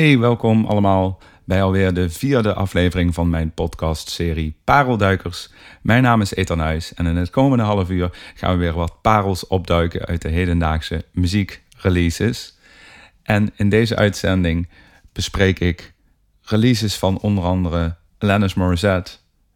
Hey, welkom allemaal bij alweer de vierde aflevering van mijn podcastserie Parelduikers. Mijn naam is Ethan Huis en in het komende half uur gaan we weer wat parels opduiken uit de hedendaagse muziekreleases. En in deze uitzending bespreek ik releases van onder andere Alanis Morissette,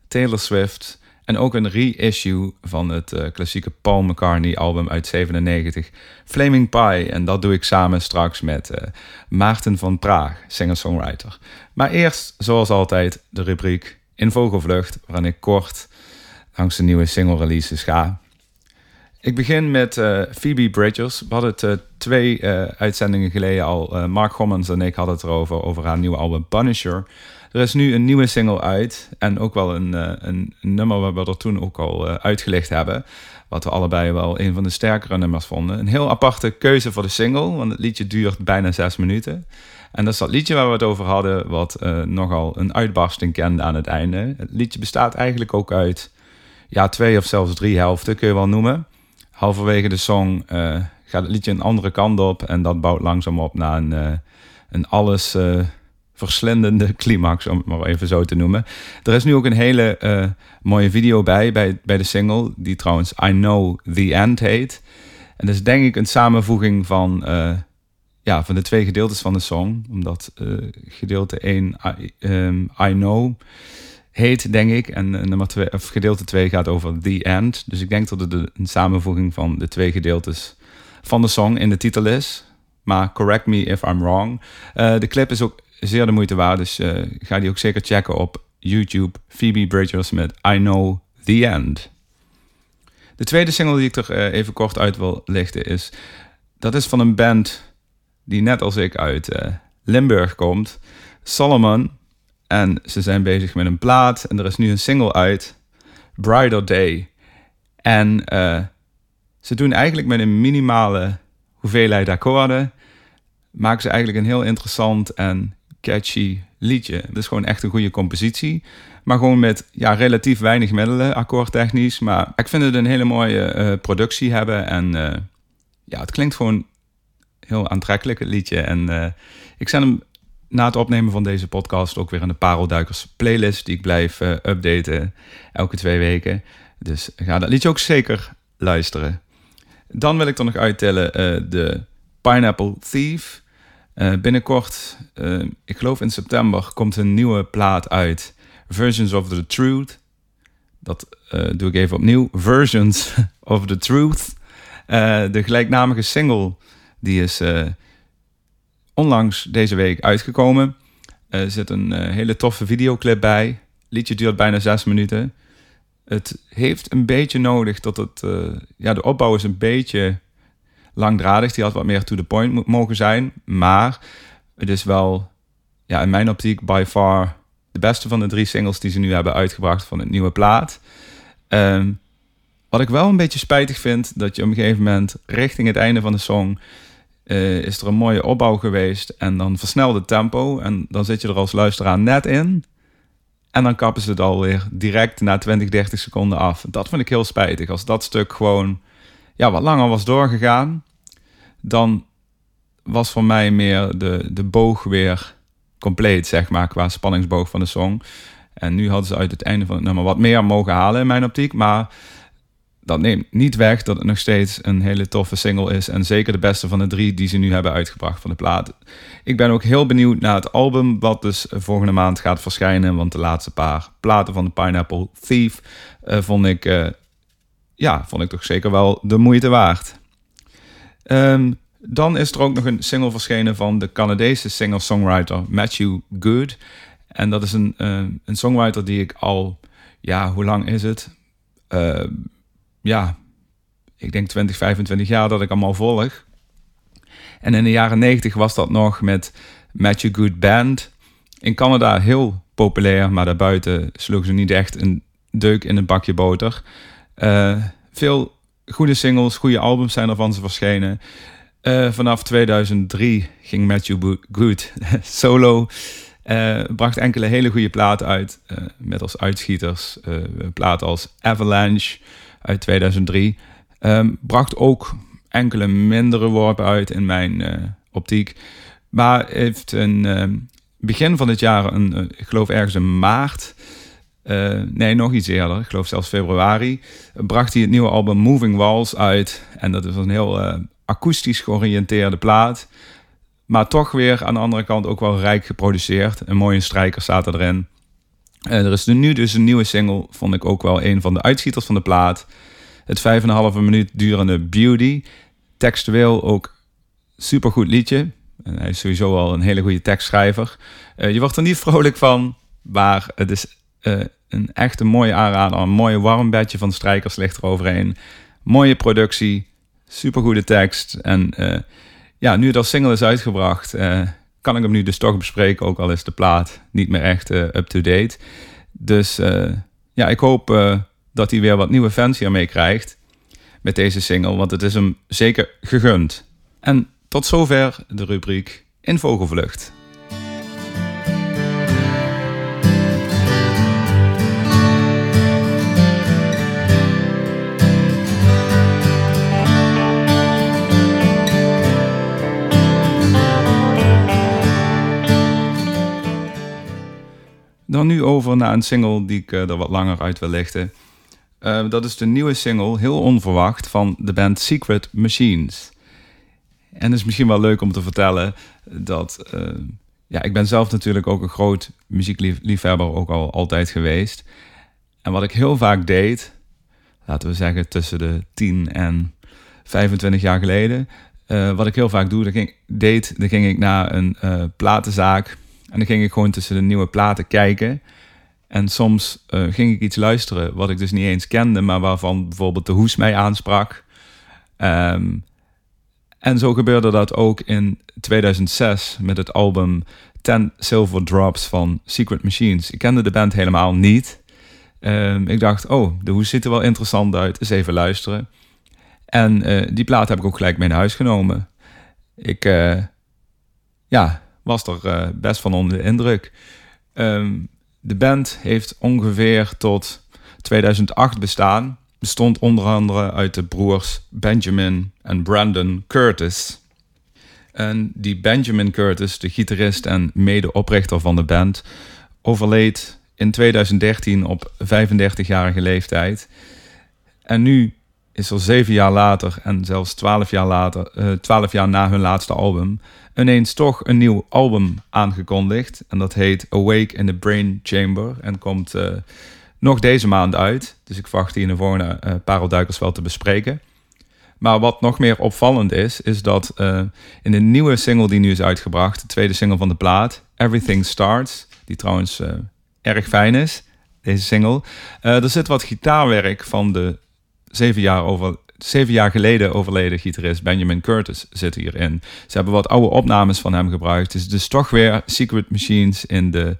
Taylor Swift en ook een reissue van het uh, klassieke Paul McCartney album uit 97, Flaming Pie. En dat doe ik samen straks met uh, Maarten van Praag, singer-songwriter. Maar eerst, zoals altijd, de rubriek In Vogelvlucht, waarin ik kort langs de nieuwe single releases ga. Ik begin met uh, Phoebe Bridgers. We hadden het twee uitzendingen geleden al. Mark Gommens en ik hadden het erover, over haar nieuwe album Punisher. Er is nu een nieuwe single uit. En ook wel een, een, nummer waar we er toen ook al uitgelicht hebben. Wat we allebei wel een van de sterkere nummers vonden. Een heel aparte keuze voor de single. Want het liedje duurt bijna zes minuten. En dat is dat liedje waar we het over hadden. Wat nogal een uitbarsting kende aan het einde. Het liedje bestaat eigenlijk ook uit ja, twee of zelfs drie helften, kun je wel noemen. Halverwege de song gaat het liedje een andere kant op. En dat bouwt langzaam op naar een, een alles verslindende climax, om het maar even zo te noemen. Er is nu ook een hele uh, mooie video bij, bij, de single, die trouwens I Know The End heet. En dat is denk ik een samenvoeging van, uh, ja, van de twee gedeeltes van de song. Omdat uh, gedeelte 1 I, um, I Know heet, denk ik. En nummer twee, of gedeelte 2 gaat over The End. Dus ik denk dat het een samenvoeging van de twee gedeeltes van de song in de titel is. Maar correct me if I'm wrong. de clip is ook zeer de moeite waard. Dus uh, ga die ook zeker checken op YouTube. Phoebe Bridgers met I Know The End. De tweede single die ik er even kort uit wil lichten is... Dat is van een band die net als ik uit Limburg komt. Solomon. En ze zijn bezig met een plaat. En er is nu een single uit. Brighter Day. En ze doen eigenlijk met een minimale hoeveelheid akkoorden... maken ze eigenlijk een heel interessant en catchy liedje. Het is gewoon echt een goede compositie. Maar gewoon met ja, relatief weinig middelen, akkoordtechnisch. Maar ik vind het een hele mooie uh, productie hebben. En uh, ja, het klinkt gewoon heel aantrekkelijk, het liedje. En ik zet hem na het opnemen van deze podcast ook weer de Parelduikers playlist. Die ik blijf updaten elke twee weken. Dus ga dat liedje ook zeker luisteren. Dan wil ik er nog uittellen de Pineapple Thief. Uh, binnenkort, ik geloof in september, komt een nieuwe plaat uit. Versions of the Truth. Dat doe ik even opnieuw. Versions of the Truth. de gelijknamige single die is onlangs deze week uitgekomen. Er zit een hele toffe videoclip bij. Het liedje duurt bijna zes minuten. Het heeft een beetje nodig dat het... ja, de opbouw is een beetje langdradig. Die had wat meer to the point mogen zijn. Maar het is wel, ja, in mijn optiek, by far de beste van de drie singles die ze nu hebben uitgebracht van het nieuwe plaat. Ehm, wat ik wel een beetje spijtig vind, dat je op een gegeven moment richting het einde van de song uh, is er een mooie opbouw geweest en dan versnelde tempo en dan zit je er als luisteraar net in. En dan kappen ze het alweer direct na 20, 30 seconden af. Dat vind ik heel spijtig. Als dat stuk gewoon ja, wat langer was doorgegaan, dan was voor mij meer de, de boog weer compleet, zeg maar, qua spanningsboog van de song. En nu hadden ze uit het einde van het nummer wat meer mogen halen in mijn optiek. Maar dat neemt niet weg dat het nog steeds een hele toffe single is. En zeker de beste van de drie die ze nu hebben uitgebracht van de plaat. Ik ben ook heel benieuwd naar het album, wat dus volgende maand gaat verschijnen. Want de laatste paar platen van de Pineapple Thief uh, vond ik uh, ja, vond ik toch zeker wel de moeite waard. Um, dan is er ook nog een single verschenen van de Canadese singer-songwriter Matthew Good. En dat is een, uh, een songwriter die ik al, ja, hoe lang is het? Ja, ik denk 20, 25 jaar dat ik hem al volg. En in de jaren 90 was dat nog met Matthew Good Band. In Canada heel populair, maar daarbuiten sloegen ze niet echt een deuk in een bakje boter. Uh, veel goede singles, goede albums zijn er van ze verschenen. Uh, vanaf 2003 ging Matthew Good solo. Uh, bracht enkele hele goede platen uit. met als uitschieters platen als Avalanche uit 2003. Um, ehm, bracht ook enkele mindere worpen uit in mijn optiek. Maar heeft een ehm, begin van dit jaar, een, ik geloof ergens in maart, nee, nog iets eerder, ik geloof zelfs februari, bracht hij het nieuwe album Moving Walls uit. En dat is een heel akoestisch georiënteerde plaat. Maar toch weer aan de andere kant ook wel rijk geproduceerd. Een mooie strijker staat erin. En er is nu dus een nieuwe single, vond ik ook wel een van de uitschieters van de plaat. Het 5,5 minuut durende Beauty. Textueel ook supergoed liedje. En hij is sowieso al een hele goede tekstschrijver. Uh, je wordt er niet vrolijk van, maar het is uh, een echt een mooie aanrader. Een mooie warm bedje van strijkers ligt er overheen. Mooie productie, supergoede tekst. En ja, nu als single is uitgebracht, kan ik hem nu dus toch bespreken. Ook al is de plaat niet meer echt up-to-date. Dus ja, ik hoop dat hij weer wat nieuwe fans hiermee krijgt. Met deze single, want het is hem zeker gegund. En tot zover de rubriek In Vogelvlucht. Nu over naar een single die ik eh, er wat langer uit wil lichten. Uh, dat is de nieuwe single, heel onverwacht, van de band Secret Machines. En het is misschien wel leuk om te vertellen dat... Uh, ja, ik ben zelf natuurlijk ook een groot muziekliefhebber, ook al altijd geweest. En wat ik heel vaak deed, laten we zeggen tussen de 10 en 25 jaar geleden... Wat ik heel vaak doe, dan ging, deed, dan ging ik naar een platenzaak... en dan ging ik gewoon tussen de nieuwe platen kijken... En soms uh, ging ik iets luisteren wat ik dus niet eens kende, maar waarvan bijvoorbeeld de hoes mij aansprak. Um, en zo gebeurde dat ook in 2006 met het album Ten Silver Drops van Secret Machines. Ik kende de band helemaal niet. Um, ik dacht, oh, de hoes ziet er wel interessant uit, eens even luisteren. En uh, die plaat heb ik ook gelijk mee naar huis genomen. Ik uh, ja, was er uh, best van onder de indruk. Um, de band heeft ongeveer tot 2008 bestaan. Bestond onder andere uit de broers Benjamin en Brandon Curtis. En die Benjamin Curtis, de gitarist en medeoprichter van de band, overleed in 2013 op 35-jarige leeftijd. En nu is er zeven jaar later en zelfs twaalf jaar later, uh, twaalf jaar na hun laatste album, ineens toch een nieuw album aangekondigd. En dat heet Awake in the Brain Chamber en komt uh, nog deze maand uit. Dus ik verwacht die in de volgende uh, Parelduikers wel te bespreken. Maar wat nog meer opvallend is, is dat in de nieuwe single die nu is uitgebracht, de tweede single van de plaat, Everything Starts, die trouwens erg fijn is, deze single, er zit wat gitaarwerk van de zeven jaar, over, zeven jaar geleden overleden gitarist Benjamin Curtis zit hierin. Ze hebben wat oude opnames van hem gebruikt. Dus, dus toch weer Secret Machines in de,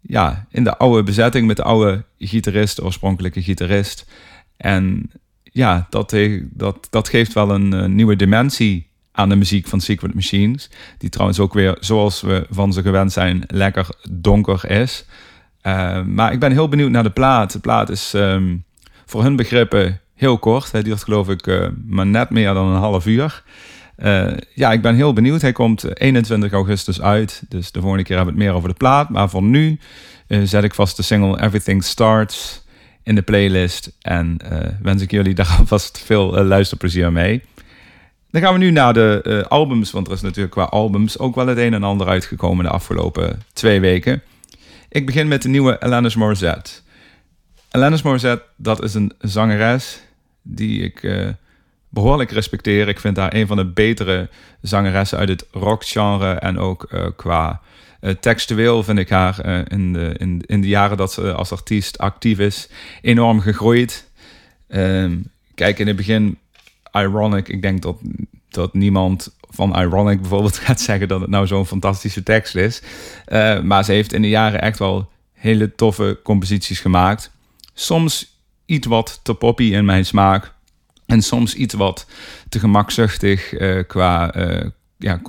ja, in de oude bezetting met de oude gitarist, oorspronkelijke gitarist. En ja, dat, dat, dat geeft wel een, nieuwe dimensie aan de muziek van Secret Machines. Die trouwens ook weer, zoals we van ze gewend zijn, lekker donker is. Uh, maar ik ben heel benieuwd naar de plaat. De plaat is um, voor hun begrippen heel kort. Hij duurt geloof ik uh, maar net meer dan een half uur. Uh, ja, ik ben heel benieuwd. Hij komt 21 augustus uit. Dus de volgende keer hebben we het meer over de plaat. Maar voor nu uh, zet ik vast de single Everything Starts in de playlist. En wens ik jullie daar alvast veel luisterplezier mee. Dan gaan we nu naar de albums. Want er is natuurlijk qua albums ook wel het een en ander uitgekomen de afgelopen twee weken. Ik begin met de nieuwe Alanis Morissette. Alanis Morissette, dat is een zangeres die ik uh, behoorlijk respecteer. Ik vind haar een van de betere zangeressen uit het rockgenre. En ook uh, qua uh, textueel vind ik haar in, de, in, in de jaren dat ze als artiest actief is enorm gegroeid. Ehm, kijk, in het begin Ironic. Ik denk dat, dat niemand van Ironic bijvoorbeeld gaat zeggen dat het nou zo'n fantastische tekst is. maar ze heeft in de jaren echt wel hele toffe composities gemaakt. Soms iets wat te poppy in mijn smaak. En soms iets wat te gemakzuchtig uh, qua uh, ja,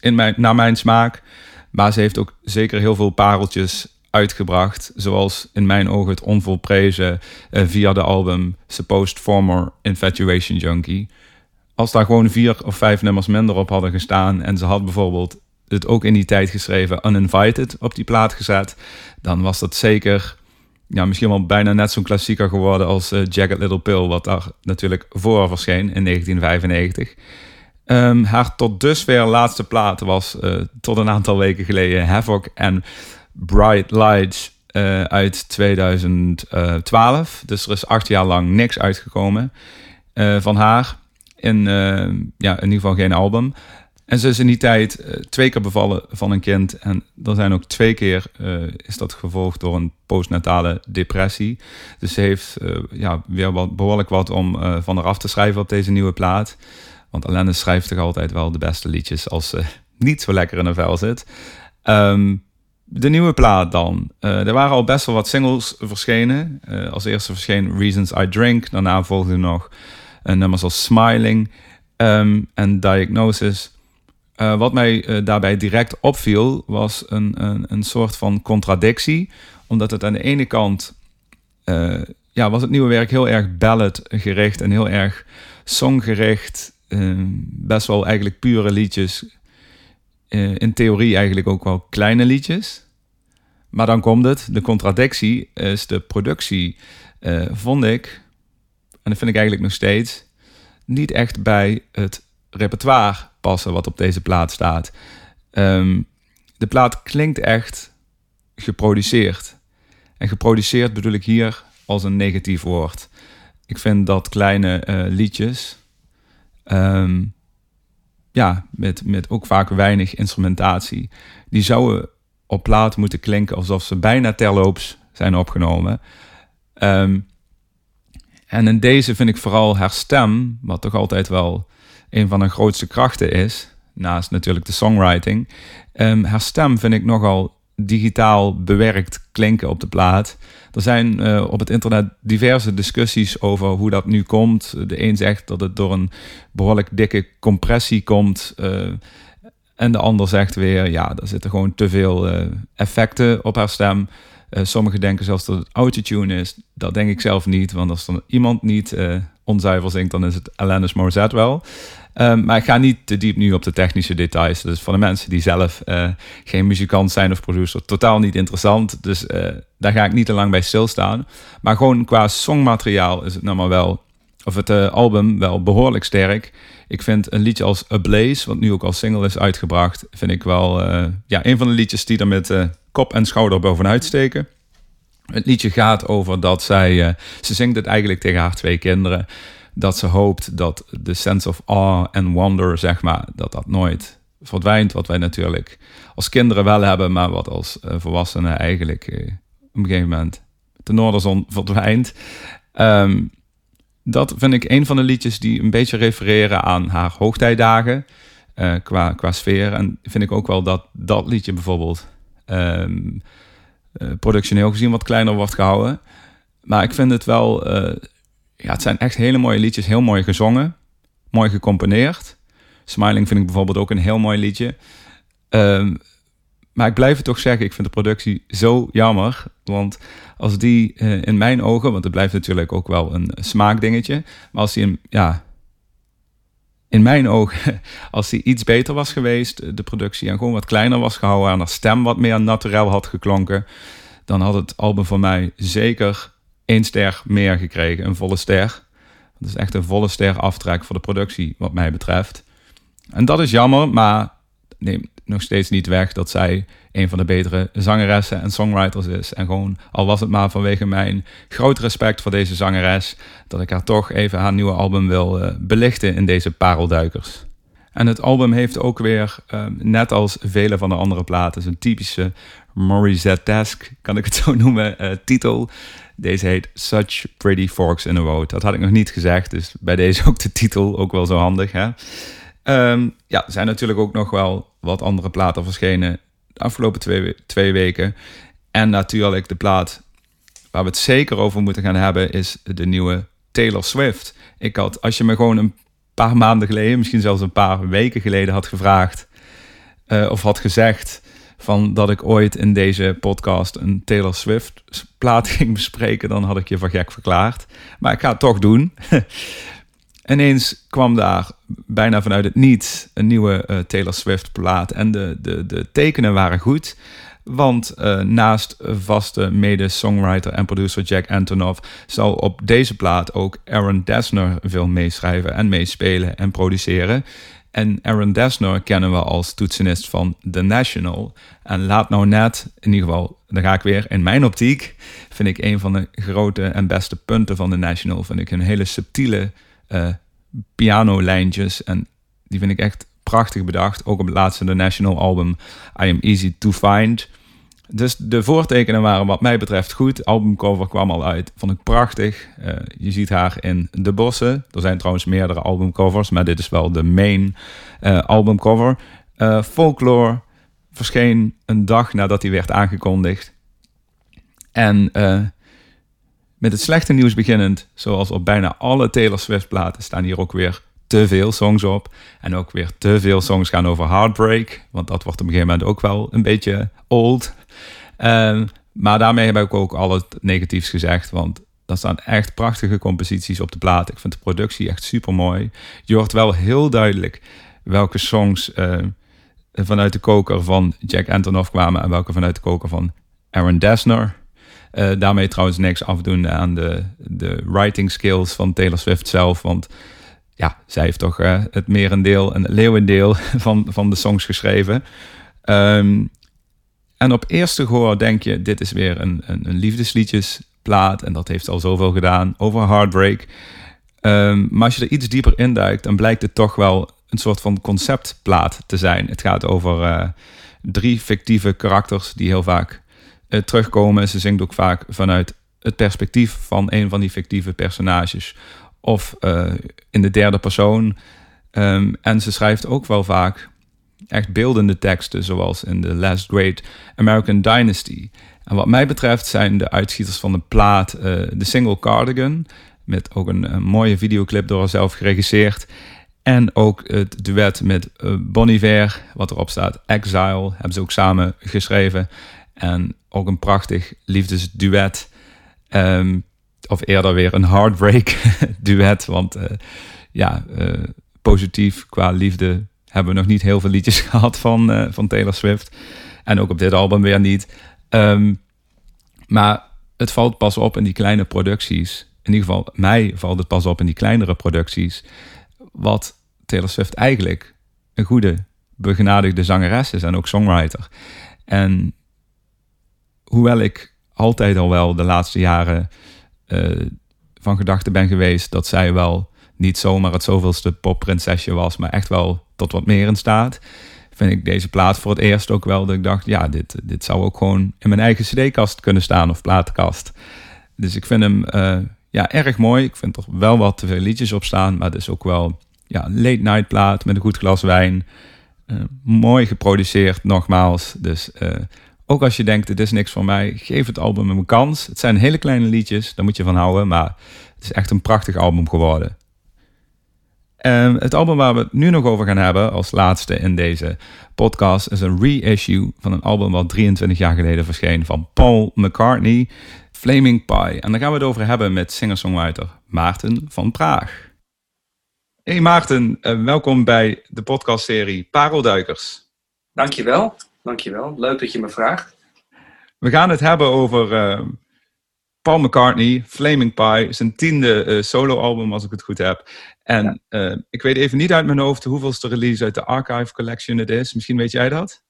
in mijn, naar mijn smaak. Maar ze heeft ook zeker heel veel pareltjes uitgebracht. Zoals in mijn ogen het onvolprezen uh, via de album Supposed Former Infatuation Junkie. als daar gewoon vier of vijf nummers minder op hadden gestaan en ze had bijvoorbeeld het ook in die tijd geschreven Uninvited op die plaat gezet, dan was dat zeker ja, misschien wel bijna net zo'n klassieker geworden als uh, Jagged Little Pill, wat daar natuurlijk voor verscheen in 1995. Um, haar tot dusver laatste plaat was uh, tot een aantal weken geleden Havoc en Bright Lights uh, uit 2012. Dus er is acht jaar lang niks uitgekomen van haar. In, ja, in ieder geval geen album. En ze is in die tijd twee keer bevallen van een kind. En er zijn ook twee keer is dat gevolgd door een postnatale depressie. Dus ze heeft ja, weer wat, behoorlijk wat om van eraf te schrijven op deze nieuwe plaat. Want Alanis schrijft toch altijd wel de beste liedjes als ze niet zo lekker in een vel zit. Um, de nieuwe plaat dan. Er waren al best wel wat singles verschenen. Als eerste verscheen Reasons I Drink. Daarna volgden nog nummers als Smiling um, en Diagnosis. Wat mij daarbij direct opviel was een, een, een, soort van contradictie. Omdat het aan de ene kant ja, was het nieuwe werk heel erg ballad gericht en heel erg songgericht. Ehm, best wel eigenlijk pure liedjes. In theorie eigenlijk ook wel kleine liedjes. Maar dan komt het. De contradictie is de productie. Vond ik, en dat vind ik eigenlijk nog steeds, niet echt bij het repertoire passen wat op deze plaat staat. Um, de plaat klinkt echt geproduceerd. En geproduceerd bedoel ik hier als een negatief woord. Ik vind dat kleine uh, liedjes Um, ja, met, met ook vaak weinig instrumentatie. Die zouden op plaat moeten klinken alsof ze bijna terloops zijn opgenomen. Um, en in deze vind ik vooral haar stem, wat toch altijd wel een van de grootste krachten is, naast natuurlijk de songwriting. Um, haar stem vind ik nogal digitaal bewerkt klinken op de plaat. Er zijn uh, op het internet diverse discussies over hoe dat nu komt. De een zegt dat het door een behoorlijk dikke compressie komt. Uh, en de ander zegt weer, ja, er zitten gewoon te veel uh, effecten op haar stem. sommigen denken zelfs dat het autotune is. Dat denk ik zelf niet, want als er iemand niet onzuiver zingt, dan is het Alanis Morissette wel. Um, maar ik ga niet te diep nu op de technische details. Dus voor de mensen die zelf uh, geen muzikant zijn of producer, totaal niet interessant. Dus uh, daar ga ik niet te lang bij stilstaan. Maar gewoon qua songmateriaal is het nou wel, of het uh, album wel behoorlijk sterk. Ik vind een liedje als A Blaze, wat nu ook als single is uitgebracht, vind ik wel ja, een van de liedjes die er met kop en schouder bovenuit steken. Het liedje gaat over dat zij, ze zingt het eigenlijk tegen haar twee kinderen dat ze hoopt dat de sense of awe en wonder, zeg maar, dat dat nooit verdwijnt. Wat wij natuurlijk als kinderen wel hebben, maar wat als uh, volwassenen eigenlijk uh, op een gegeven moment de noorderzon verdwijnt. Um, dat vind ik een van de liedjes die een beetje refereren aan haar hoogtijdagen uh, qua, qua sfeer. En vind ik ook wel dat dat liedje bijvoorbeeld um, productioneel gezien wat kleiner wordt gehouden. Maar ik vind het wel ja, het zijn echt hele mooie liedjes, heel mooi gezongen, mooi gecomponeerd. Smiling vind ik bijvoorbeeld ook een heel mooi liedje. Um, maar ik blijf het toch zeggen, ik vind de productie zo jammer. Want als die uh, in mijn ogen, want het blijft natuurlijk ook wel een smaakdingetje. Maar als die in, ja, in mijn ogen, als die iets beter was geweest, de productie, en gewoon wat kleiner was gehouden, en haar stem wat meer naturel had geklonken, dan had het album voor mij zeker één ster meer gekregen, een volle ster. Dat is echt een volle ster aftrek voor de productie, wat mij betreft. En dat is jammer, maar neemt nog steeds niet weg dat zij een van de betere zangeressen en songwriters is. En gewoon, al was het maar vanwege mijn groot respect voor deze zangeres, dat ik haar toch even haar nieuwe album wil uh, belichten in deze parelduikers. En het album heeft ook weer, uh, net als vele van de andere platen, een typische Morissette-esque, kan ik het zo noemen, uh, titel. Deze heet Such Pretty Forks in a Road. Dat had ik nog niet gezegd, dus bij deze ook de titel ook wel zo handig. Hè? Um, ja, er zijn natuurlijk ook nog wel wat andere platen verschenen de afgelopen twee, twee weken. En natuurlijk de plaat waar we het zeker over moeten gaan hebben is de nieuwe Taylor Swift. Ik had, als je me gewoon een paar maanden geleden, misschien zelfs een paar weken geleden had gevraagd uh, of had gezegd van dat ik ooit in deze podcast een Taylor Swift plaat ging bespreken, dan had ik je van gek verklaard. Maar ik ga het toch doen. ineens kwam daar bijna vanuit het niets een nieuwe uh, Taylor Swift plaat. En de, de, de tekenen waren goed. Want uh, naast vaste mede-songwriter en producer Jack Antonoff zal op deze plaat ook Aaron Dessner veel meeschrijven en meespelen en produceren. En Aaron Dessner kennen we als toetsenist van The National. En laat nou net, in ieder geval, dan ga ik weer in mijn optiek, vind ik een van de grote en beste punten van The National. Vind ik een hele subtiele uh, pianolijntjes. En die vind ik echt prachtig bedacht. Ook op het laatste The National album I Am Easy to Find. Dus de voortekenen waren wat mij betreft goed. Albumcover kwam al uit, vond ik prachtig. Uh, je ziet haar in De Bossen. Er zijn trouwens meerdere albumcovers, maar dit is wel de main uh, albumcover. Uh, Folklore verscheen een dag nadat hij werd aangekondigd. En met het slechte nieuws beginnend, zoals op bijna alle Taylor Swift platen, staan hier ook weer te veel songs op. En ook weer te veel songs gaan over heartbreak. Want dat wordt op een gegeven moment ook wel een beetje old. Ehm, maar daarmee heb ik ook al het negatiefs gezegd. Want er staan echt prachtige composities op de plaat. Ik vind de productie echt super mooi. Je hoort wel heel duidelijk welke songs uh, vanuit de koker van Jack Antonoff kwamen. En welke vanuit de koker van Aaron Dessner. Uh, daarmee trouwens niks afdoen aan de, de writing skills van Taylor Swift zelf. Want ja, zij heeft toch uh, het merendeel en leeuwendeel van, van de songs geschreven. Um, en op eerste gehoor denk je, dit is weer een, een, een liefdesliedjesplaat. En dat heeft al zoveel gedaan over Heartbreak. Um, maar als je er iets dieper induikt, dan blijkt het toch wel een soort van conceptplaat te zijn. Het gaat over uh, drie fictieve karakters die heel vaak uh, terugkomen. Ze zingt ook vaak vanuit het perspectief van een van die fictieve personages. Of uh, in de derde persoon. Um, en ze schrijft ook wel vaak echt beeldende teksten, zoals in The Last Great American Dynasty. En wat mij betreft zijn de uitschieters van de plaat de single Cardigan, met ook een, een, mooie videoclip door haarzelf geregisseerd. En ook het duet met Bon Iver, wat erop staat, Exile, hebben ze ook samen geschreven. En ook een prachtig liefdesduet. Um, of eerder weer een heartbreak duet, want uh, ja, positief qua liefde hebben we nog niet heel veel liedjes gehad van, uh, van Taylor Swift. En ook op dit album weer niet. Um, maar het valt pas op in die kleine producties. In ieder geval, mij valt het pas op in die kleinere producties. Wat Taylor Swift eigenlijk een goede, begenadigde zangeres is en ook songwriter. En hoewel ik altijd al wel de laatste jaren uh, van gedachten ben geweest dat zij wel niet zomaar het zoveelste popprinsesje was, maar echt wel tot wat meer in staat. Vind ik deze plaat voor het eerst ook wel dat ik dacht, ja, dit, dit zou ook gewoon in mijn eigen cd-kast kunnen staan of platenkast. Dus ik vind hem uh, ja, erg mooi. Ik vind er wel wat te veel liedjes op staan, maar het is ook wel ja, late night plaat met een goed glas wijn. Uh, mooi geproduceerd, nogmaals. Dus ook als je denkt, dit is niks voor mij, geef het album een kans. Het zijn hele kleine liedjes, daar moet je van houden, maar het is echt een prachtig album geworden. Um, het album waar we het nu nog over gaan hebben, als laatste in deze podcast, is een reissue van een album wat 23 jaar geleden verscheen van Paul McCartney, Flaming Pie. En daar gaan we het over hebben met singer-songwriter Maarten van Praag. Hey Maarten, uh, welkom bij de podcastserie Parelduikers. Dankjewel, dankjewel. Leuk dat je me vraagt. We gaan het hebben over uh, Paul McCartney, Flaming Pie, zijn tiende uh, soloalbum als ik het goed heb. En ja. uh, ik weet even niet uit mijn hoofd hoeveelste release uit de Archive Collection het is. Misschien weet jij dat?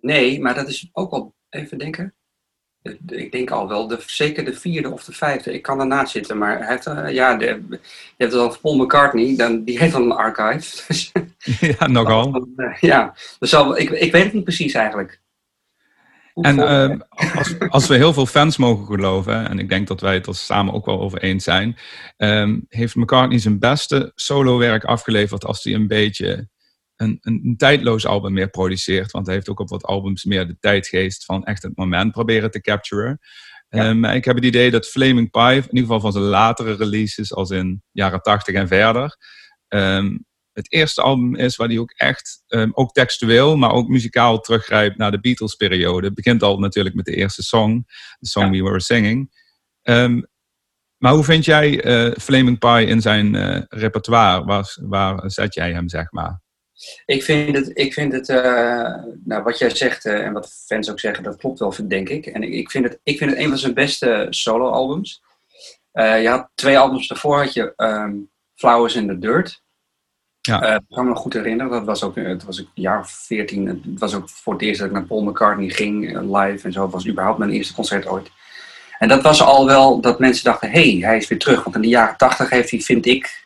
Nee, maar dat is ook wel even denken. Ik denk al wel, de, zeker de vierde of de vijfde. Ik kan ernaast zitten, maar hij heeft, uh, ja, de, je hebt het al Paul McCartney, dan, die heeft al een archive. ja, nogal. ja, dus al, ik, ik weet het niet precies eigenlijk. En uh, als, als, we heel veel fans mogen geloven, en ik denk dat wij het er samen ook wel over eens zijn, um, heeft McCartney zijn beste solo-werk afgeleverd als hij een beetje een, een, tijdloos album meer produceert. Want hij heeft ook op wat albums meer de tijdgeest van echt het moment proberen te capturen. Ja. Um, ik heb het idee dat Flaming Pie, in ieder geval van zijn latere releases, als in jaren 80 en verder, um, het eerste album is waar hij ook echt, um, ook textueel, maar ook muzikaal teruggrijpt naar de Beatles-periode. Het begint al natuurlijk met de eerste song, de song ja. We Were Singing. Maar hoe vind jij Flaming Pie in zijn repertoire? Waar, waar zet jij hem, zeg maar? Ik vind het, ik vind het nou, wat jij zegt en wat fans ook zeggen, dat klopt wel, denk ik. En ik vind het, ik vind het een van zijn beste solo-albums. je had twee albums daarvoor, had je um, Flowers in the Dirt. Ja. Ik kan me nog goed herinneren, dat was ook, het was een jaar of veertien. Het was ook voor het eerst dat ik naar Paul McCartney ging, eh, live en zo. Het was überhaupt mijn eerste concert ooit. En dat was al wel dat mensen dachten, hé, hey, hij is weer terug. Want in de jaren tachtig heeft hij, vind ik,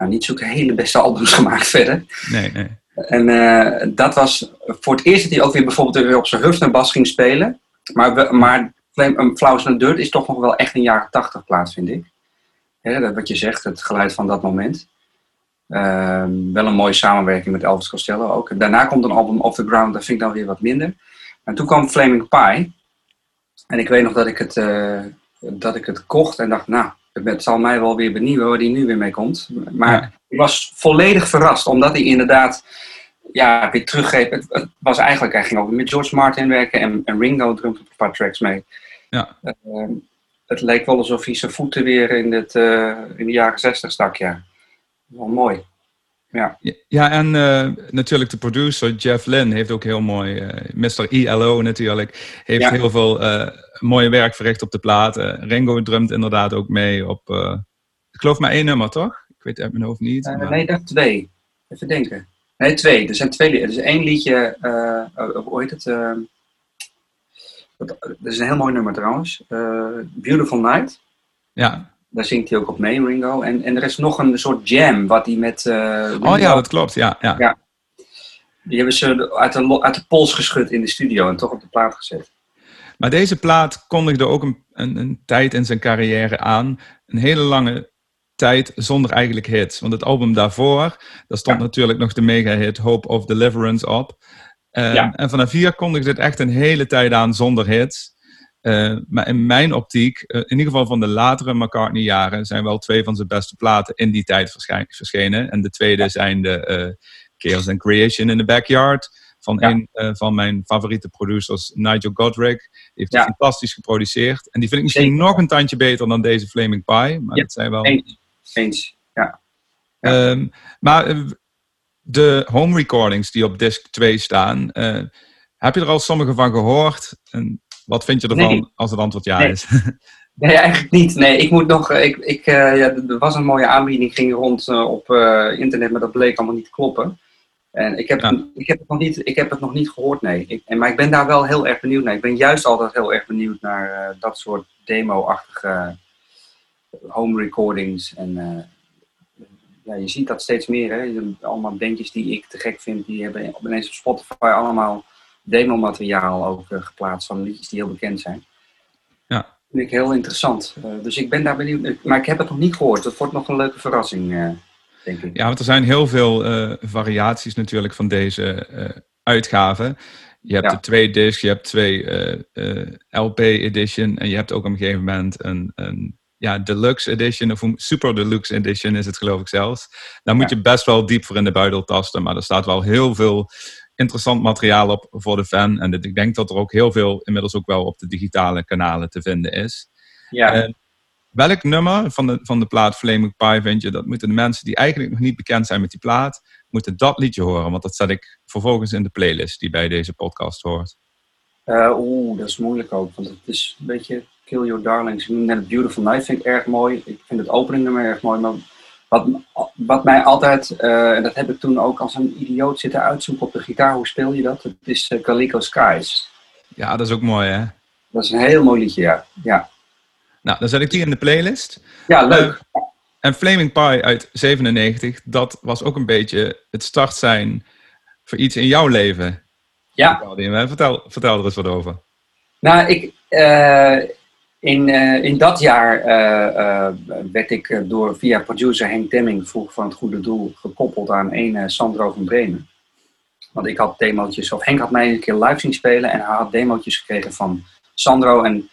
nou, niet zulke hele beste albums gemaakt verder. Nee, nee. En uh, dat was voor het eerst dat hij ook weer bijvoorbeeld weer op zijn Hufner-bas ging spelen. Maar, maar Flowers and Dirt is toch nog wel echt een jaren tachtig plaats, vind ik. Ja, wat je zegt, het geluid van dat moment. Ehm, wel een mooie samenwerking met Elvis Costello ook. Daarna komt een album Off the Ground, dat vind ik dan weer wat minder. En toen kwam Flaming Pie. En ik weet nog dat ik het, uh, dat ik het kocht en dacht, nou, het zal mij wel weer benieuwen waar die nu weer mee komt. Maar ik was volledig verrast, omdat hij inderdaad ja, weer teruggeeft. Het, was eigenlijk, hij ging ook met George Martin werken en, en Ringo drumt op een paar tracks mee. Ja. Uh, het leek wel alsof hij zijn voeten weer in, het, uh, in de jaren zestig stak, ja wel mooi. Ja, ja en uh, natuurlijk de producer Jeff Lynne heeft ook heel mooi, uh, Mr. ELO natuurlijk, heeft heel veel uh, mooie werk verricht op de plaat. Ringo drumt inderdaad ook mee op, ik geloof maar één nummer toch? Ik weet het uit mijn hoofd niet. Maar... Nee, dat twee. Even denken. Nee, twee. Er zijn twee. Er is één liedje, hoe heet het? dat is een heel mooi nummer trouwens. Beautiful Night. Ja. Daar zingt hij ook op mee, Ringo. En, en er is nog een soort jam wat hij met. Uh, oh ja, dat klopt. Ja, ja. ja. Die hebben ze uit de, uit de pols geschud in de studio en toch op de plaat gezet. Maar deze plaat kondigde ook een, een, een tijd in zijn carrière aan. Een hele lange tijd zonder eigenlijk hits. Want het album daarvoor, daar stond natuurlijk nog de mega-hit Hope of Deliverance op. Um, ja. En vanaf hier kondigde het echt een hele tijd aan zonder hits. Uh, maar in mijn optiek, uh, in ieder geval van de latere McCartney-jaren, zijn wel twee van zijn beste platen in die tijd verschenen. En de tweede zijn de uh, Chaos and Creation in the Backyard. Van ja. een van mijn favoriete producers, Nigel Godrich. Die heeft ja. fantastisch geproduceerd. En die vind ik misschien nog een tandje beter dan deze Flaming Pie. Maar dat zijn wel... Eens, Eens. ja. Um, maar de home recordings die op disc 2 staan, heb je er al sommige van gehoord? En wat vind je ervan als het antwoord ja is? Nee, eigenlijk niet. Nee, ik moet nog. Ik, ik, uh, ja, er was een mooie aanbieding, ging rond uh, op uh, internet, maar dat bleek allemaal niet te kloppen. En ik heb, ja. ik heb, het, nog niet, ik heb het nog niet gehoord, nee. Ik, en, maar ik ben daar wel heel erg benieuwd naar. Ik ben juist altijd heel erg benieuwd naar dat soort demo-achtige home recordings. En ja, je ziet dat steeds meer. Hè? Allemaal bandjes die ik te gek vind, die hebben ineens op Spotify allemaal demo-materiaal ook uh, geplaatst van liedjes die heel bekend zijn. Ja. Vind ik heel interessant. Uh, dus ik ben daar benieuwd. Maar ik heb het nog niet gehoord. Dat wordt nog een leuke verrassing, uh, denk ik. Ja, want er zijn heel veel variaties natuurlijk van deze uitgaven. Je hebt ja. de twee discs, je hebt twee LP edition en je hebt ook op een gegeven moment een, een ja, deluxe edition of super deluxe edition is het geloof ik zelfs. Daar moet ja. je best wel diep voor in de buidel tasten, maar er staat wel heel veel interessant materiaal op voor de fan. En ik denk dat er ook heel veel inmiddels ook wel op de digitale kanalen te vinden is. Ja. Uh, welk nummer van de, van de plaat Flaming Pie vind je? Dat moeten de mensen die eigenlijk nog niet bekend zijn met die plaat, moeten dat liedje horen. Want dat zet ik vervolgens in de playlist die bij deze podcast hoort. Uh, Oeh, dat is moeilijk ook. Want het is een beetje Kill Your Darlings. Net Beautiful Night vind ik erg mooi. Ik vind het openingnummer erg mooi. Maar wat, wat mij altijd, uh, en dat heb ik toen ook als een idioot zitten uitzoeken op de gitaar, hoe speel je dat? Het is uh, Calico Skies. Ja, dat is ook mooi hè? Dat is een heel mooi liedje, ja. ja. Nou, dan zet ik die in de playlist. Ja, leuk. Uh, en Flaming Pie uit 97, dat was ook een beetje het start zijn voor iets in jouw leven. Ja. Vertel, vertel er eens wat over. Nou, ik, in, uh, in dat jaar uh, uh, werd ik door via producer Henk Demming vroeg van het Goede Doel gekoppeld aan een Sandro van Bremen. Want ik had demootjes, of Henk had mij een keer live zien spelen en hij had demootjes gekregen van Sandro. En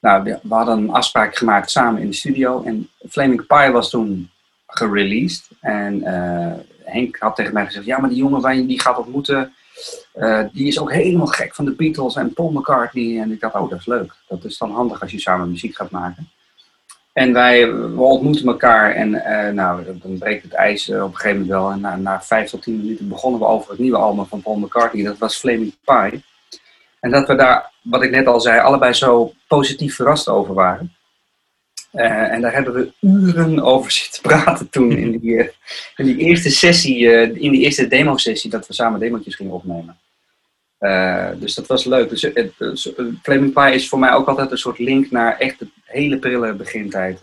nou, we, hadden een afspraak gemaakt samen in de studio. En Flaming Pie was toen gereleased. En Henk had tegen mij gezegd, ja maar die jongen die gaat ontmoeten, uh, die is ook helemaal gek van de Beatles en Paul McCartney. En ik dacht, oh, dat is leuk. Dat is dan handig als je samen muziek gaat maken. En wij ontmoeten elkaar en uh, nou, dan breekt het ijs op een gegeven moment wel. En na, na vijf tot tien minuten begonnen we over het nieuwe album van Paul McCartney. Dat was Flaming Pie. En dat we daar, wat ik net al zei, allebei zo positief verrast over waren. Uh, en daar hebben we uren over zitten praten toen in die, in die eerste sessie, uh, in die eerste demo-sessie, dat we samen demo's gingen opnemen. Dus dat was leuk. Dus het, Flaming Pie is voor mij ook altijd een soort link naar echt de hele prille begintijd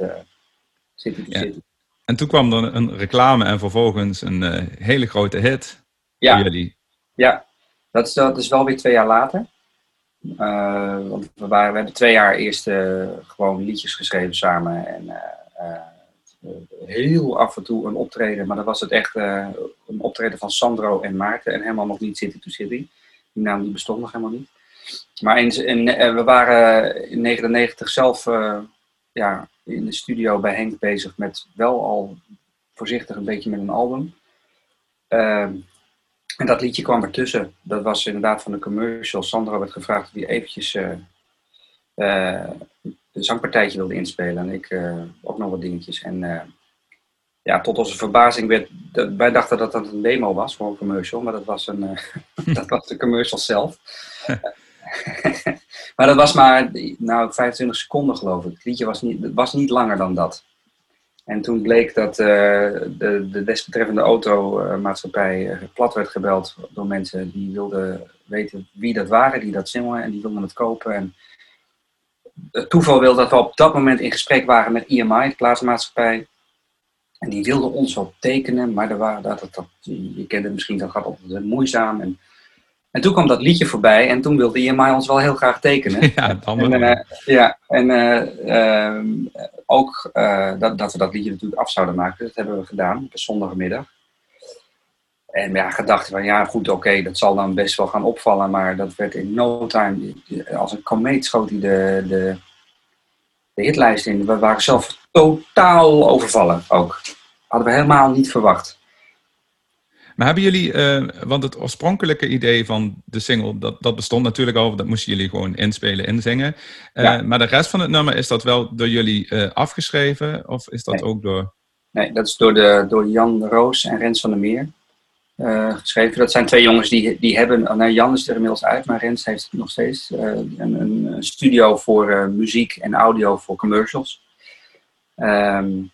zitten ja. zitten. En toen kwam er een reclame en vervolgens een hele grote hit ja. jullie. Ja, dat is, dat is wel weer twee jaar later. Uh, want we, waren, we hebben twee jaar eerst uh, gewoon liedjes geschreven samen. En uh, heel af en toe een optreden. Maar dan was het echt een optreden van Sandro en Maarten. En helemaal nog niet City to City. Die naam die bestond nog helemaal niet. Maar we waren in 1999 zelf ja, in de studio bij Henk bezig met wel al voorzichtig een beetje met een album. En dat liedje kwam ertussen. Dat was inderdaad van de commercial. Sandro werd gevraagd of hij eventjes uh, uh, een zangpartijtje wilde inspelen. En ik uh, ook nog wat dingetjes. En ja, tot onze verbazing werd... Dat, wij dachten dat dat een demo was voor een commercial. Maar dat was, een, dat was de commercial zelf. maar dat was maar nou, 25 seconden geloof ik. Het liedje was niet, was niet langer dan dat. En toen bleek dat uh, de, de desbetreffende automaatschappij uh, plat werd gebeld door mensen die wilden weten wie dat waren, die dat zongen en die wilden het kopen. En het toeval wil dat we op dat moment in gesprek waren met IMI, de plaatsmaatschappij. En die wilden ons wel tekenen, maar er waren, dat, dat, dat, je kent het misschien, dat gaat altijd moeizaam. En, en toen kwam dat liedje voorbij en toen wilde IMI ons wel heel graag tekenen. Ja, dan en, uh, ja, en uh, ook uh, dat, dat we dat liedje natuurlijk af zouden maken. Dat hebben we gedaan op een zondagmiddag. En ja, gedacht van ja, goed, oké, okay, dat zal dan best wel gaan opvallen. Maar dat werd in no time, als een komeet schoot hij de, de, de hitlijst in. We waren zelf totaal overvallen ook. Hadden we helemaal niet verwacht. Maar hebben jullie, uh, want het oorspronkelijke idee van de single, dat, dat bestond natuurlijk al, dat moesten jullie gewoon inspelen, inzingen. Uh, ja. Maar de rest van het nummer, is dat wel door jullie uh, afgeschreven of is dat nee. ook door... Nee, dat is door, de, door Jan Roos en Rens van der Meer geschreven. Dat zijn twee jongens die, die hebben, nou Jan is er inmiddels uit, maar Rens heeft nog steeds een, een, studio voor muziek en audio voor commercials. Um,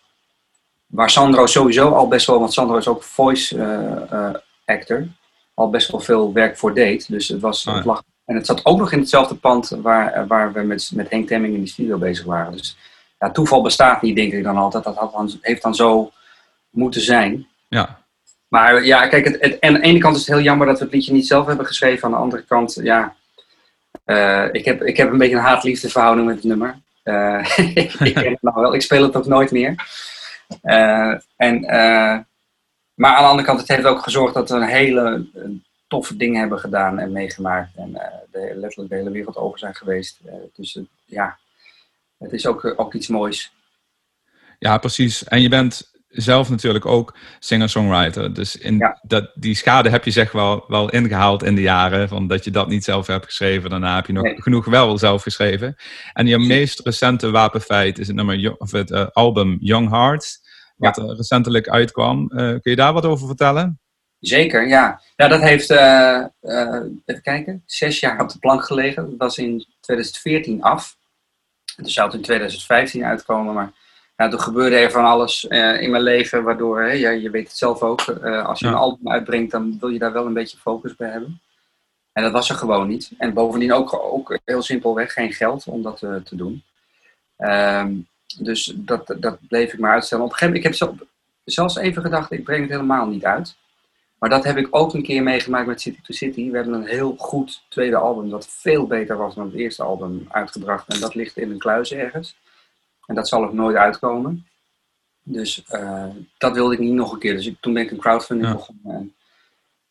Waar Sandro sowieso al best wel, want Sandro is ook voice uh, uh, actor, al best wel veel werk voor deed. Dus het was, Oh ja. het lag, en het zat ook nog in hetzelfde pand waar, waar we met, met Henk Temming in die studio bezig waren. Dus ja, toeval bestaat niet, denk ik dan altijd. Dat had dan, heeft dan zo moeten zijn. Ja, Maar ja, kijk, het, het, aan de ene kant is het heel jammer dat we het liedje niet zelf hebben geschreven. Aan de andere kant, ja, uh, ik, heb, ik heb een beetje een haat-liefde verhouding met het nummer. Uh, ik ken het nou wel, ik speel het ook nooit meer. Uh, en, uh, maar aan de andere kant, het heeft ook gezorgd dat we een hele uh, toffe dingen hebben gedaan en meegemaakt. En letterlijk de hele wereld over zijn geweest. dus ja, het is ook, ook iets moois. Ja, precies. En je bent zelf natuurlijk ook singer-songwriter. Dus in Ja. dat, die schade heb je zeg wel, wel ingehaald in de jaren. Van dat je dat niet zelf hebt geschreven. Daarna heb je nog Nee. genoeg wel zelf geschreven. En je meest recente wapenfeit is het, nummer, of het eh, album Young Hearts. Wat er recentelijk uitkwam. Eh, kun je daar wat over vertellen? Zeker, ja. Ja, dat heeft, eh, eh, even kijken, zes jaar op de plank gelegen. Dat was in 2014 af. En toen zou het in 2015 uitkomen, maar toen gebeurde er van alles eh, in mijn leven, waardoor, hè, ja, je weet het zelf ook, eh, als je Ja. een album uitbrengt, dan wil je daar wel een beetje focus bij hebben. En dat was er gewoon niet. En bovendien ook, ook heel simpelweg geen geld om dat eh, te doen. Ehm, dus dat, dat bleef ik maar uitstellen. Op een gegeven moment, ik heb zelf, zelfs even gedacht, ik breng het helemaal niet uit. Maar dat heb ik ook een keer meegemaakt met City to City. We hebben een heel goed tweede album dat veel beter was dan het eerste album uitgebracht. En dat ligt in een kluis ergens. En dat zal ook nooit uitkomen. Dus eh, dat wilde ik niet nog een keer. Dus ik, toen ben ik een crowdfunding Ja. begonnen. En-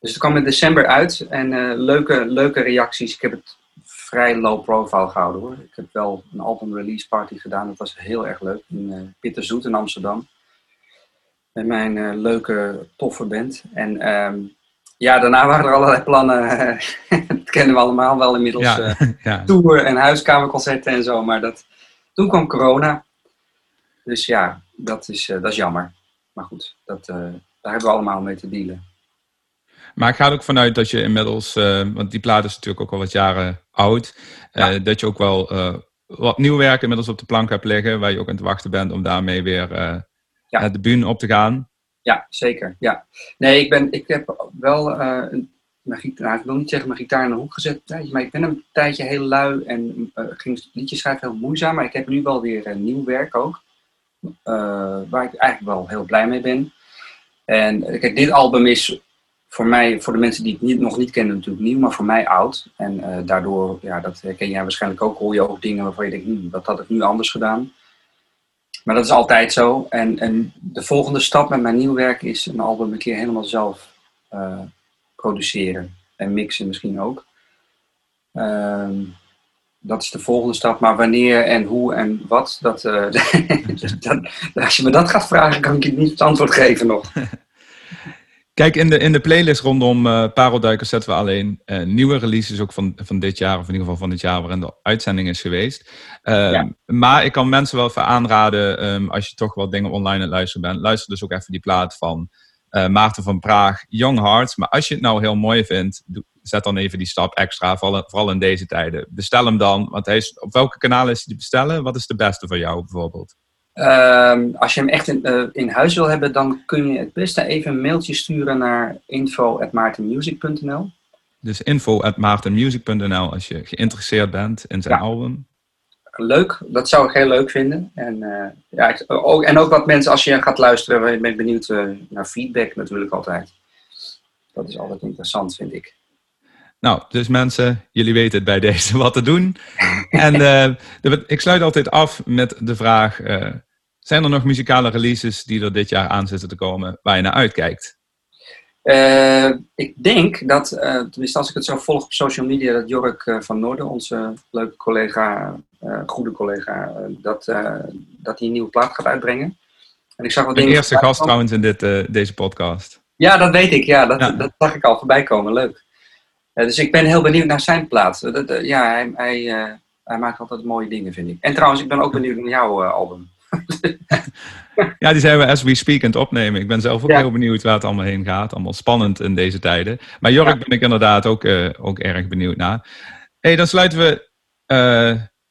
dus het kwam in december uit. En eh, leuke, leuke reacties. Ik heb het vrij low profile gehouden hoor. Ik heb wel een album release party gedaan. Dat was heel erg leuk. In uh, Bitterzoet in Amsterdam. Met mijn eh, leuke, toffe band. En ehm, ja, daarna waren er allerlei plannen. dat kennen we allemaal wel inmiddels. eh, Ja, ja. tour en huiskamerconcerten en zo. Maar dat, toen kwam corona. Dus ja, dat is, dat is jammer. Maar goed, dat, daar hebben we allemaal mee te dealen. Maar ik ga er ook vanuit dat je inmiddels, want die plaat is natuurlijk ook al wat jaren oud, dat je ook wel wat nieuw werk inmiddels op de plank hebt liggen, waar je ook aan het wachten bent om daarmee weer ja. de bühne op te gaan. Ja, zeker. Ja. Nee, ik, ben, ik heb wel uh, een, mijn nou, ik wil niet zeggen mijn gitaar in de hoek gezet, maar ik ben een tijdje heel lui en uh, ging liedjes schrijven heel moeizaam. Maar ik heb nu wel weer een nieuw werk ook, uh, waar ik eigenlijk wel heel blij mee ben. En kijk, dit album is voor mij, voor de mensen die het niet, nog niet kennen, natuurlijk nieuw, maar voor mij oud. En daardoor, ja, dat herken jij waarschijnlijk ook, hoor je ook dingen waarvan je denkt, hm, dat had ik nu anders gedaan. Maar dat is altijd zo. En, en de volgende stap met mijn nieuw werk is een album een keer helemaal zelf produceren. En mixen misschien ook. Uh, dat is de volgende stap. Maar wanneer en hoe en wat, dat, uh, dat, als je me dat gaat vragen, kan ik je niet het antwoord geven nog. Kijk, in de, in de playlist rondom uh, Parelduikers zetten we alleen uh, nieuwe releases ook van, van dit jaar, of in ieder geval van dit jaar waarin de uitzending is geweest. Uh, Maar ik kan mensen wel even aanraden, um, als je toch wat dingen online aan het luisteren bent, luister dus ook even die plaat van uh, Maarten van Praag, Young Hearts. Maar als je het nou heel mooi vindt, zet dan even die stap extra, vooral, vooral in deze tijden. Bestel hem dan, want hij is, op welke kanaal is hij te bestellen? Wat is de beste voor jou bijvoorbeeld? Uh, als je hem echt in, uh, in, huis wil hebben, dan kun je het beste even een mailtje sturen naar info.maartenmusic.nl. Dus info.maartenmusic.nl als je geïnteresseerd bent in zijn ja. album. Leuk, dat zou ik heel leuk vinden. En, uh, ja, ook, en ook wat mensen, als je gaat luisteren, ben ik benieuwd uh, naar feedback natuurlijk altijd. Dat is altijd interessant, vind ik. Nou, dus mensen, jullie weten het bij deze wat te doen. en uh, ik sluit altijd af met de vraag: zijn er nog muzikale releases die er dit jaar aan zitten te komen waar je naar uitkijkt? Uh, ik denk dat, tenminste als ik het zo volg op social media, dat Jork van Noorden, onze leuke collega, goede collega, dat, dat hij een nieuwe plaat gaat uitbrengen. En ik zag wat de eerste gast trouwens in dit, deze podcast. Ja, dat weet ik. Ja, dat, ja. dat zag ik al voorbij komen. Leuk. Dus ik ben heel benieuwd naar zijn plaat. Dat, ja, hij, hij, hij, maakt altijd mooie dingen, vind ik. En trouwens, ik ben ook benieuwd naar jouw album. ja, die zijn we as we speak aan het opnemen. Ik ben zelf ook ja. heel benieuwd waar het allemaal heen gaat. Allemaal spannend in deze tijden. Maar Jork ja. ben ik inderdaad ook, ook erg benieuwd naar. hey, dan sluiten we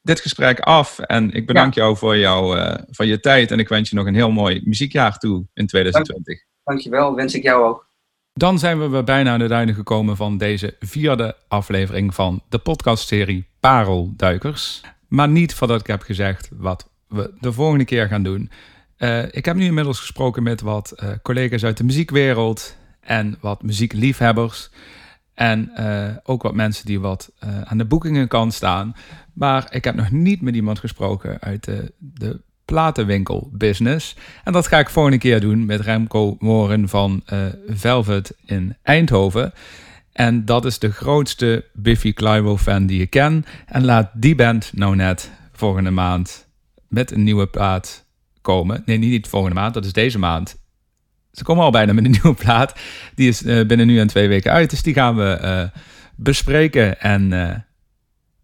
dit gesprek af. En ik bedank ja. jou voor, jou, voor je tijd. En ik wens je nog een heel mooi muziekjaar toe in 2020. Dank, dankjewel, wens ik jou ook. Dan zijn we bijna aan het einde gekomen van deze vierde aflevering van de podcastserie Parelduikers. Maar niet voordat ik heb gezegd wat we de volgende keer gaan doen. Uh, ik heb nu inmiddels gesproken met wat uh, collega's uit de muziekwereld en wat muziekliefhebbers. En uh, ook wat mensen die wat aan de boekingenkant staan. Maar ik heb nog niet met iemand gesproken uit de, de platenwinkelbusiness. En dat ga ik volgende keer doen met Remco Moren van Velvet in Eindhoven. En dat is de grootste Biffy Clyro fan die ik ken. En laat die band nou net volgende maand met een nieuwe plaat komen. Nee, niet volgende maand, dat is deze maand. Ze komen al bijna met een nieuwe plaat. Die is uh, binnen nu en twee weken uit. Dus die gaan we uh, bespreken. En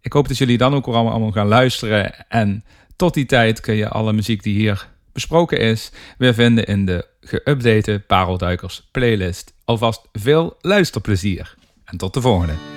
ik hoop dat jullie dan ook allemaal, allemaal gaan luisteren. En tot die tijd kun je alle muziek die hier besproken is weer vinden in de geüpdate Parelduikers playlist. Alvast veel luisterplezier en tot de volgende.